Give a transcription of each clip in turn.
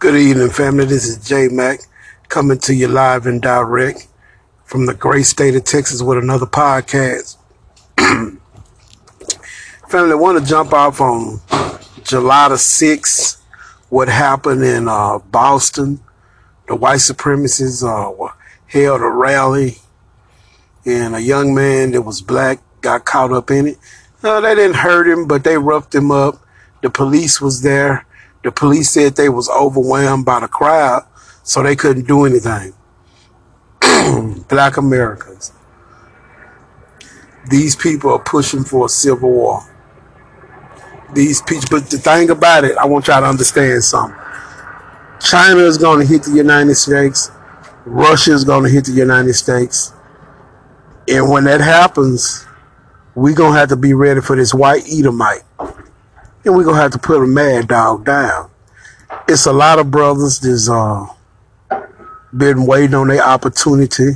Good evening, family. This is J Mac coming to you live and direct from the great state of Texas with another podcast. family, I want to jump off on July the 6th, what happened in uh, Boston. The white supremacists uh, held a rally, and a young man that was black got caught up in it. Uh, they didn't hurt him, but they roughed him up. The police was there the police said they was overwhelmed by the crowd, so they couldn't do anything. Black Americans. These people are pushing for a civil war. These people, but the thing about it, I want y'all to understand something. China is going to hit the United States. Russia is going to hit the United States. And when that happens, we're going to have to be ready for this white Edomite and we're gonna have to put a mad dog down. It's a lot of brothers that's uh, been waiting on their opportunity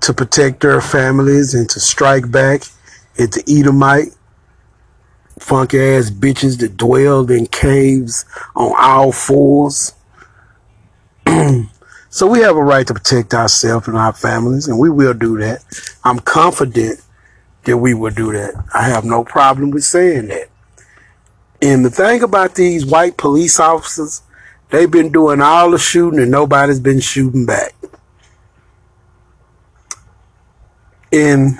to protect their families and to strike back at the Edomite Funk ass bitches that dwelled in caves on all fours. so we have a right to protect ourselves and our families, and we will do that. I'm confident that we will do that. I have no problem with saying that. And the thing about these white police officers, they've been doing all the shooting and nobody's been shooting back. And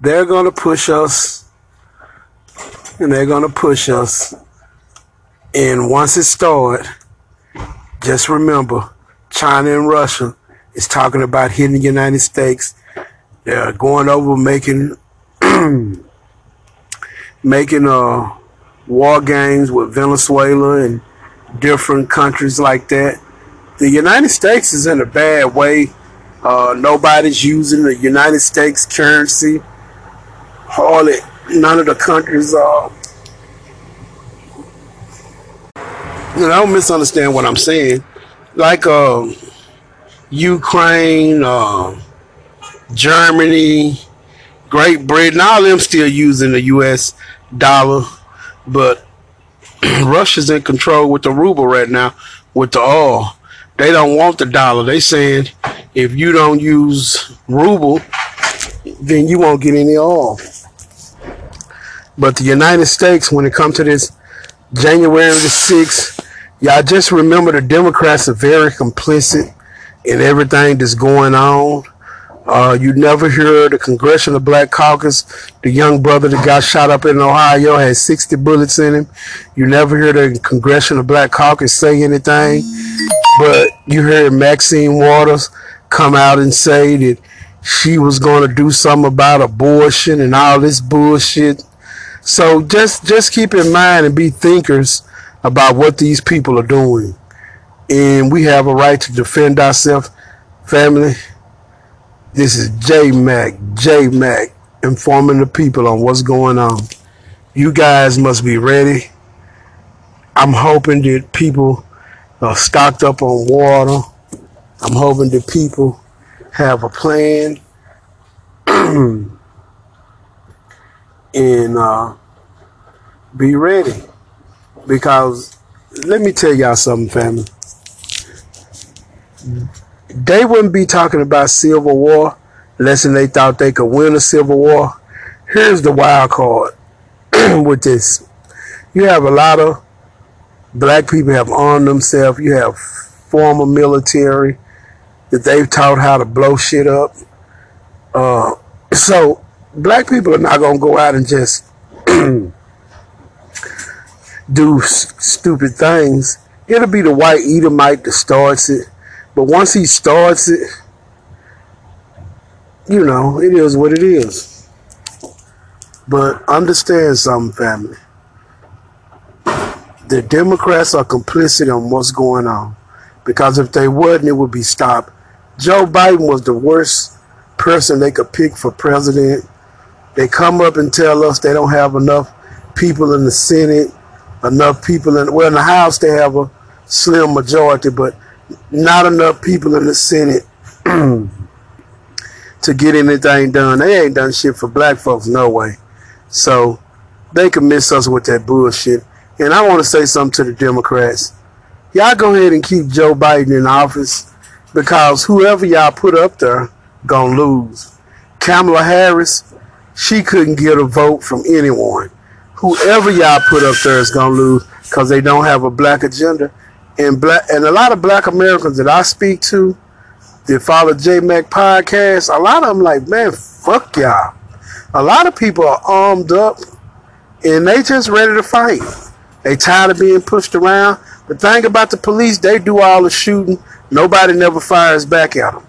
they're going to push us and they're going to push us. And once it starts, just remember China and Russia is talking about hitting the United States. They're going over making making uh, war games with Venezuela and different countries like that. The United States is in a bad way. Uh, nobody's using the United States currency. Hardly none of the countries are. You know, don't misunderstand what I'm saying. Like uh, Ukraine, uh, Germany, Great Britain, all them still using the U.S. dollar but Russia's in control with the ruble right now with the oil. They don't want the dollar. They saying if you don't use ruble, then you won't get any oil. But the United States, when it comes to this January the 6th, y'all just remember the Democrats are very complicit in everything that's going on. Uh, you never hear the Congressional Black Caucus, the young brother that got shot up in Ohio had 60 bullets in him. You never hear the Congressional Black Caucus say anything, but you hear Maxine Waters come out and say that she was going to do something about abortion and all this bullshit. So just just keep in mind and be thinkers about what these people are doing. And we have a right to defend ourselves, family. This is J Mac, J Mac, informing the people on what's going on. You guys must be ready. I'm hoping that people are stocked up on water. I'm hoping that people have a plan and uh, be ready. Because let me tell y'all something, family they wouldn't be talking about civil war unless they thought they could win a civil war. Here's the wild card with this. You have a lot of black people have armed themselves. You have former military that they've taught how to blow shit up. Uh, so black people are not gonna go out and just do s- stupid things. It'll be the white Edomite that starts it but once he starts it, you know, it is what it is. But understand something, family. The Democrats are complicit in what's going on. Because if they wouldn't, it would be stopped. Joe Biden was the worst person they could pick for president. They come up and tell us they don't have enough people in the Senate, enough people in well in the House they have a slim majority, but not enough people in the Senate to get anything done. They ain't done shit for black folks, no way. So they can miss us with that bullshit. And I want to say something to the Democrats. y'all go ahead and keep Joe Biden in office because whoever y'all put up there gonna lose. Kamala Harris, she couldn't get a vote from anyone. Whoever y'all put up there is gonna lose because they don't have a black agenda. And black and a lot of black Americans that I speak to that follow J Mac podcast, a lot of them like, man, fuck y'all. A lot of people are armed up and they just ready to fight. They tired of being pushed around. The thing about the police, they do all the shooting. Nobody never fires back at them.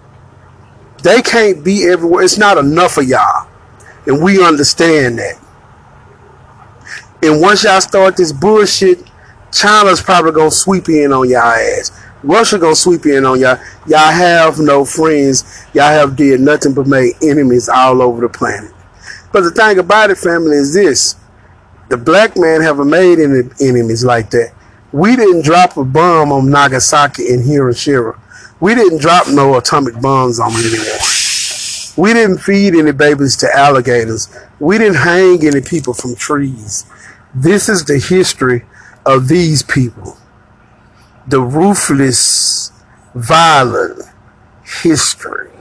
They can't be everywhere. It's not enough of y'all. And we understand that. And once y'all start this bullshit, China's probably gonna sweep in on y'all ass. Russia gonna sweep in on y'all. Y'all have no friends. Y'all have did nothing but make enemies all over the planet. But the thing about it, family, is this. The black man haven't made any enemies like that. We didn't drop a bomb on Nagasaki and Hiroshima. We didn't drop no atomic bombs on anyone. We didn't feed any babies to alligators. We didn't hang any people from trees. This is the history of these people. The ruthless, violent history.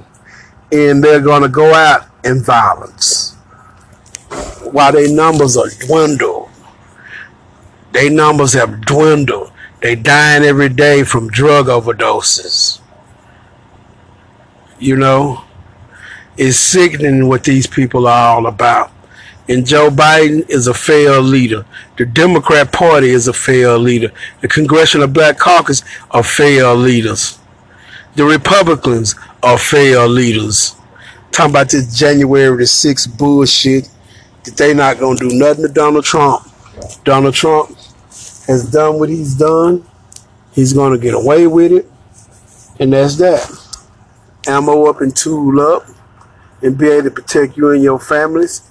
And they're going to go out in violence while their numbers are dwindled. Their numbers have dwindled. They dying every day from drug overdoses. You know, it's sickening what these people are all about. And Joe Biden is a failed leader. The Democrat Party is a failed leader. The Congressional Black Caucus are failed leaders. The Republicans are failed leaders. Talking about this January the 6th bullshit that they not going to do nothing to Donald Trump. Donald Trump has done what he's done. He's going to get away with it. And that's that. Ammo up and tool up and be able to protect you and your families.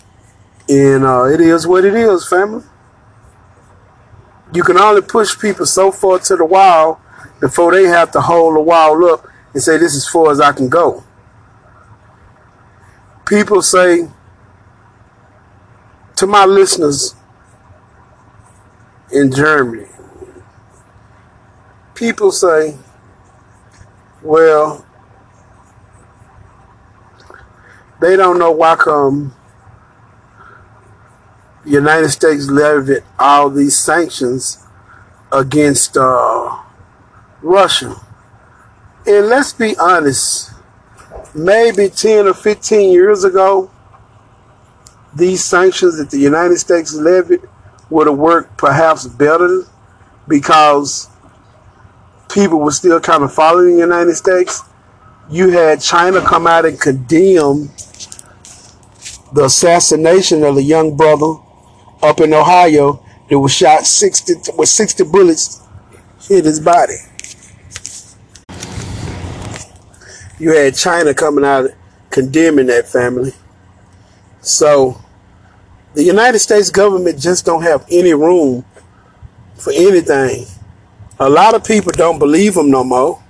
And uh, it is what it is, family. You can only push people so far to the wall before they have to hold the wall up and say, This is far as I can go. People say, to my listeners in Germany, people say, well, they don't know why come the United States levied all these sanctions against uh, Russia. And let's be honest, maybe 10 or 15 years ago, these sanctions that the United States levied would have worked perhaps better because people were still kind of following the United States. You had China come out and condemn the assassination of the young brother up in Ohio that was shot 60 with 60 bullets hit his body. You had China coming out condemning that family. So the United States government just don't have any room for anything. A lot of people don't believe them no more.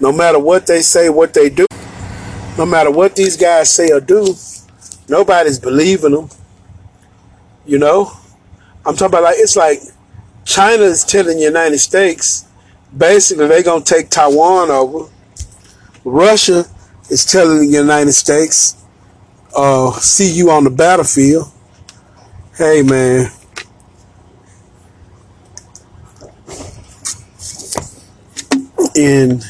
No matter what they say, what they do, no matter what these guys say or do, nobody's believing them. You know, I'm talking about like it's like China is telling the United States basically they're gonna take Taiwan over. Russia is telling the United States, uh, see you on the battlefield. Hey, man. And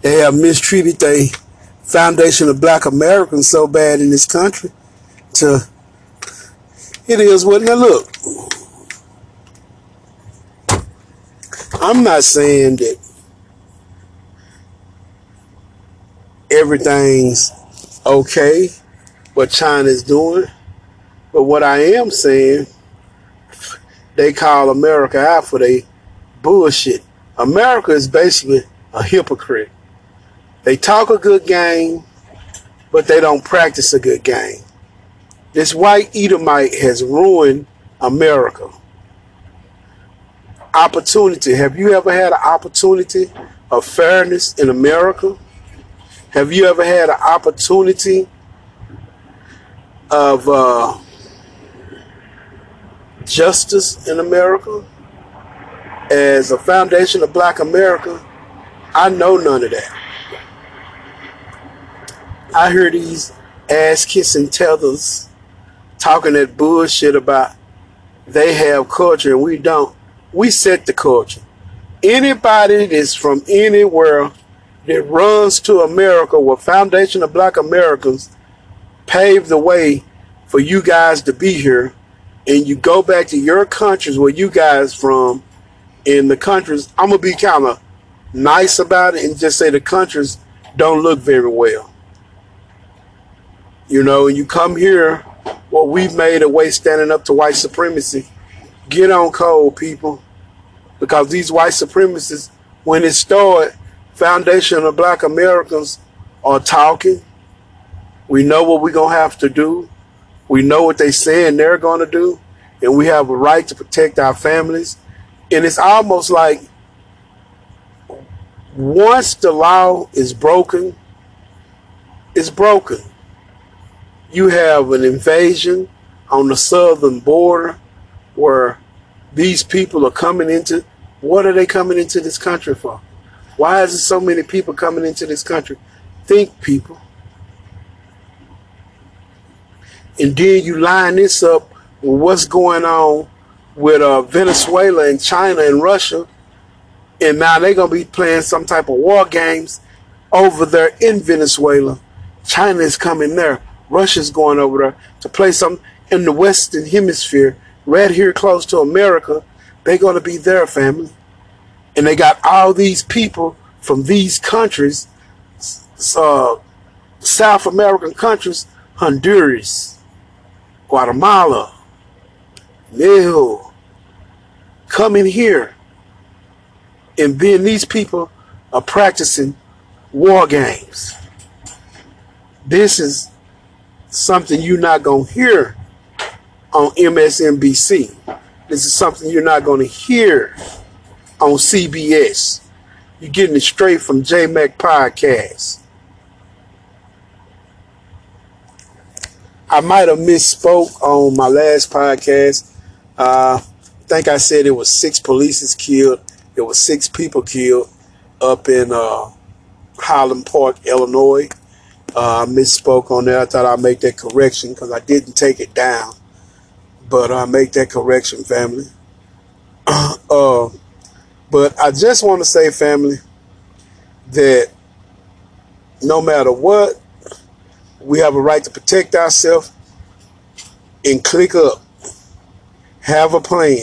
they have mistreated the foundation of black Americans so bad in this country to it is what now look I'm not saying that everything's okay what China's doing but what I am saying, they call America out for their bullshit. America is basically a hypocrite. They talk a good game, but they don't practice a good game. This white Edomite has ruined America. Opportunity. Have you ever had an opportunity of fairness in America? Have you ever had an opportunity of uh, justice in America. as a foundation of black America, I know none of that. I hear these ass kissing tethers talking that bullshit about they have culture and we don't. We set the culture. Anybody that's from anywhere that runs to America with Foundation of Black Americans paved the way for you guys to be here and you go back to your countries where you guys from in the countries I'm gonna be kind of nice about it and just say the countries don't look very well you know you come here well we've made a way standing up to white supremacy. Get on cold, people. Because these white supremacists when it started foundation of black americans are talking. We know what we're gonna have to do. We know what they saying they're going to do, and we have a right to protect our families. And it's almost like once the law is broken, it's broken. You have an invasion on the southern border where these people are coming into what are they coming into this country for? Why is there so many people coming into this country? Think people. and then you line this up with what's going on with uh, Venezuela and China and Russia, and now they're gonna be playing some type of war games over there in Venezuela. China is coming there. Russia's going over there to play some in the Western Hemisphere, right here close to America. They're gonna be their family, and they got all these people from these countries, uh, South American countries, Honduras, Guatemala, Mexico, coming here. And then these people are practicing war games. This is something you're not going to hear on MSNBC. This is something you're not going to hear on CBS. You're getting it straight from JMac Podcast. I might have misspoke on my last podcast. Uh, I think I said it was six police killed. It was six people killed up in uh, Highland Park, Illinois. Uh, I misspoke on that. I thought I'd make that correction because I didn't take it down. But I make that correction, family. uh, but I just want to say, family, that no matter what, we have a right to protect ourselves and click up. Have a plan.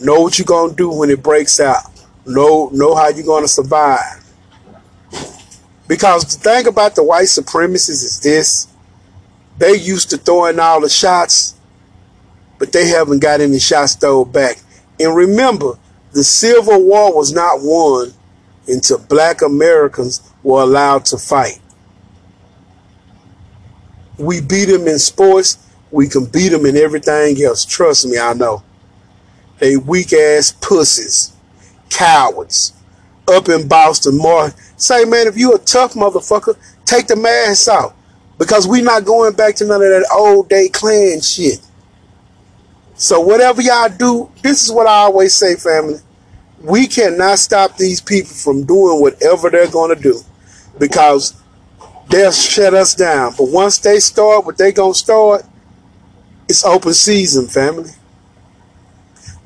Know what you're gonna do when it breaks out. Know know how you're gonna survive. Because the thing about the white supremacists is this. They used to throwing all the shots, but they haven't got any shots thrown back. And remember, the Civil War was not won until black Americans were allowed to fight. We beat them in sports. We can beat them in everything else. Trust me, I know. They weak ass pussies, cowards. Up in Boston, more say, man, if you a tough motherfucker, take the mask out. Because we not going back to none of that old day Klan shit. So whatever y'all do, this is what I always say, family. We cannot stop these people from doing whatever they're going to do. Because they'll shut us down. But once they start what they gonna start, it's open season, family.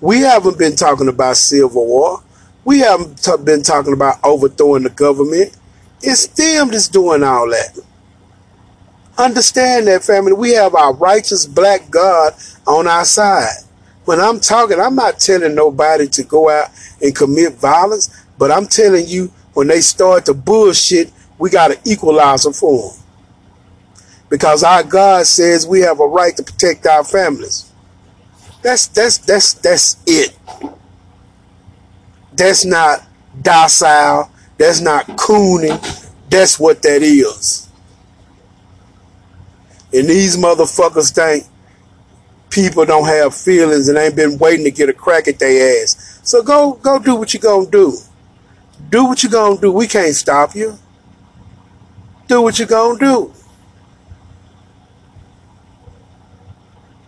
We haven't been talking about civil war. We haven't t- been talking about overthrowing the government. It's them that's doing all that. Understand that, family. We have our righteous black God on our side. When I'm talking, I'm not telling nobody to go out and commit violence, but I'm telling you when they start to bullshit, we got to equalize them for them. Because our God says we have a right to protect our families. That's that's that's that's it. That's not docile. That's not cooning. That's what that is. And these motherfuckers think people don't have feelings and ain't been waiting to get a crack at their ass. So go go do what you gonna do. Do what you gonna do. We can't stop you do what you're going to do.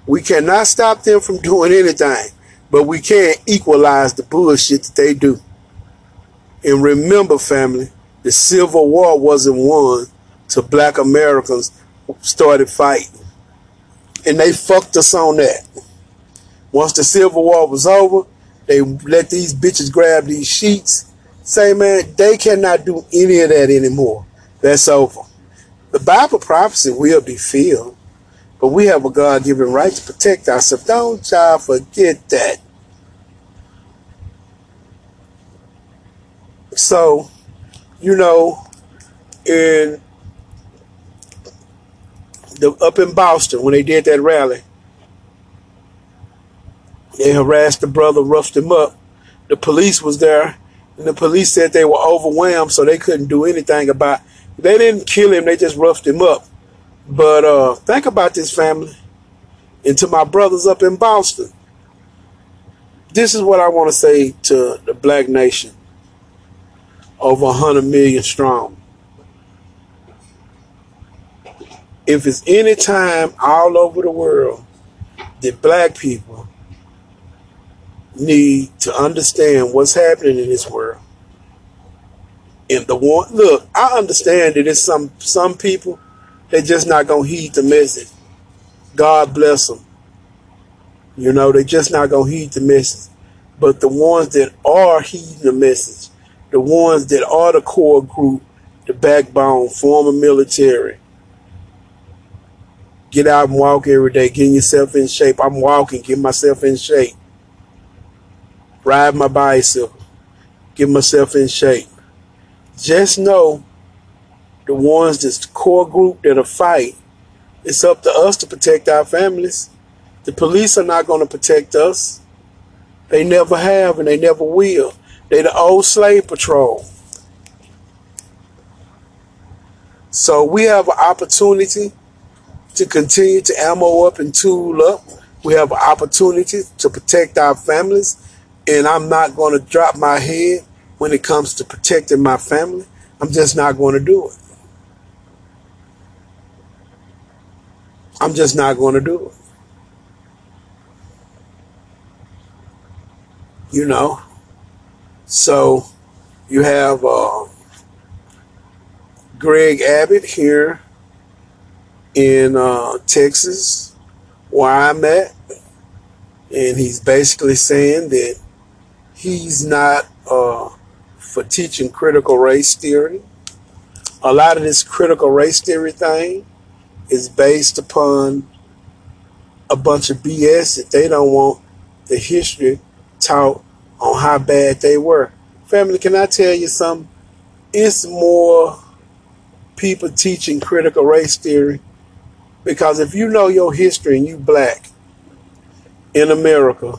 We cannot stop them from doing anything. But we can't equalize the bullshit that they do. And remember, family, the Civil War wasn't won till black Americans started fighting. And they fucked us on that. Once the Civil War was over, they let these bitches grab these sheets. Say, man, they cannot do any of that anymore. That's over. The Bible prophecy will be filled, but we have a God given right to protect ourselves. Don't y'all forget that. So, you know, in the up in Boston when they did that rally, they harassed the brother, roughed him up. The police was there, and the police said they were overwhelmed, so they couldn't do anything about. It. They didn't kill him; they just roughed him up. But uh, think about this family, and to my brothers up in Boston. This is what I want to say to the black nation, over 100 million strong. If it's any time all over the world that black people need to understand what's happening in this world. And the one look, I understand that it's some some people they just not gonna heed the message. God bless them. You know, they just not gonna heed the message. But the ones that are heeding the message, the ones that are the core group, the backbone, former military, get out and walk every day, getting yourself in shape. I'm walking, get myself in shape ride my bicycle, get myself in shape. Just know the ones that's the core group that'll fight, it's up to us to protect our families. The police are not going to protect us. They never have and they never will. They're the old slave patrol. So we have an opportunity to continue to ammo up and tool up. We have an opportunity to protect our families and I'm not going to drop my head when it comes to protecting my family. I'm just not going to do it. I'm just not going to do it. You know? So you have uh, Greg Abbott here in uh, Texas, where I'm at. And he's basically saying that he's not uh, for teaching critical race theory. A lot of this critical race theory thing is based upon a bunch of BS that they don't want the history taught on how bad they were. Family, can I tell you something? It's more people teaching critical race theory because if you know your history and you black in America,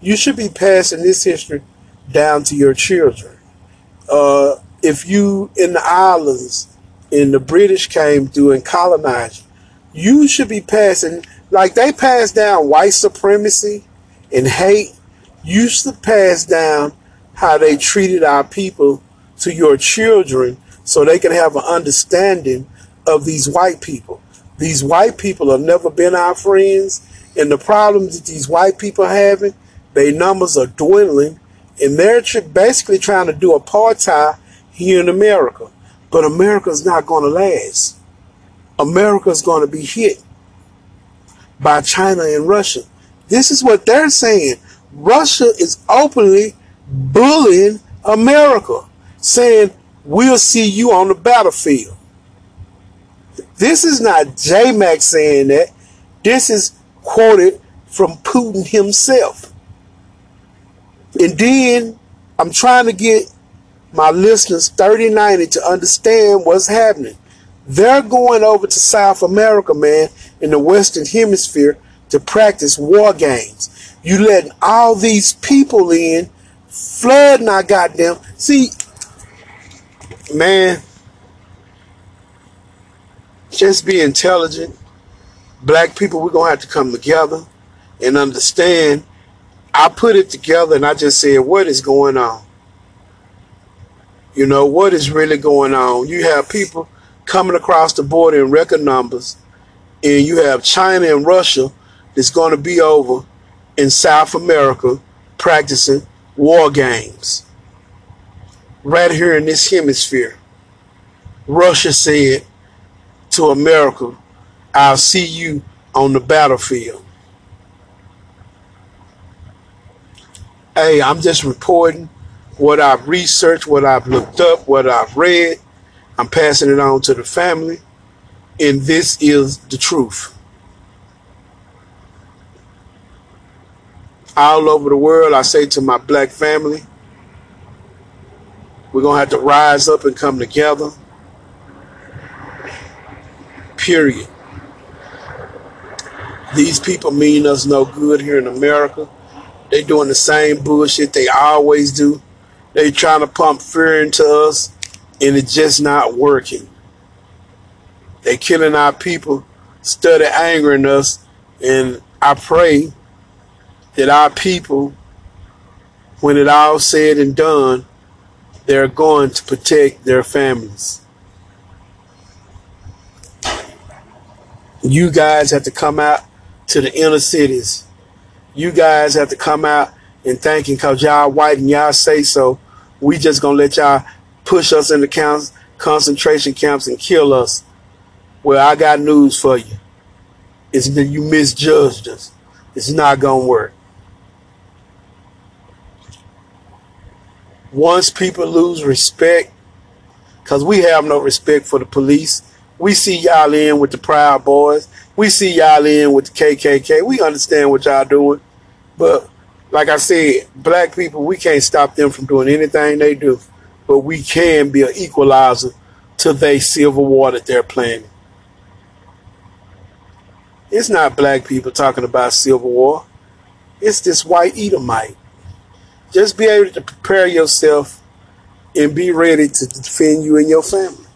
you should be passing this history down to your children. Uh, if you in the islands and the British came through and colonized, should be passing like they passed down white supremacy and hate. You should pass down how they treated our people to your children so they can have an understanding of these white people. These white people have never been our friends, and the problems that these white people are having their numbers are dwindling, and they're basically trying to do apartheid here in America. But America's not going to last. America's going to be hit by China and Russia. This is what they're saying. Russia is openly bullying America, saying, We'll see you on the battlefield. This is not J Mac saying that. This is quoted from Putin himself. And then I'm trying to get my listeners 3090 to understand what's happening. They're going over to South America, man, in the Western Hemisphere to practice war games. You letting all these people in, flooding our goddamn. See, man, just be intelligent. Black people, we're going to have to come together and understand I put it together and I just said, what is going on? You know, what is really going on? You have people coming across the border in record numbers, and you have China and Russia that's going to be over in South America practicing war games. Right here in this hemisphere, Russia said to America, I'll see you on the battlefield. Hey, I'm just reporting what I've researched, what I've looked up, what I've read. I'm passing it on to the family. And this is the truth. All over the world, I say to my black family, we're going to have to rise up and come together. Period. These people mean us no good here in America. They doing the same bullshit they always do. They trying to pump fear into us, and it's just not working. They're killing our people, study angering us, and I pray that our people, when it all said and done, they're going to protect their families. You guys have to come out to the inner cities. You guys have to come out and thanking because y'all white and y'all say so. We just gonna let y'all push us into camps, concentration camps and kill us. Well, I got news for you. It's that you misjudged us. It's not gonna work. Once people lose respect, because we have no respect for the police, we see y'all in with the Proud Boys. We see y'all in with the KKK. We understand what y'all doing. But like I said, black people, we can't stop them from doing anything they do. But we can be an equalizer to their civil war that they're planning. It's not black people talking about civil war. It's this white Edomite. Just be able to prepare yourself and be ready to defend you and your family.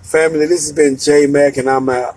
Family, this has been J Mac, and I'm out.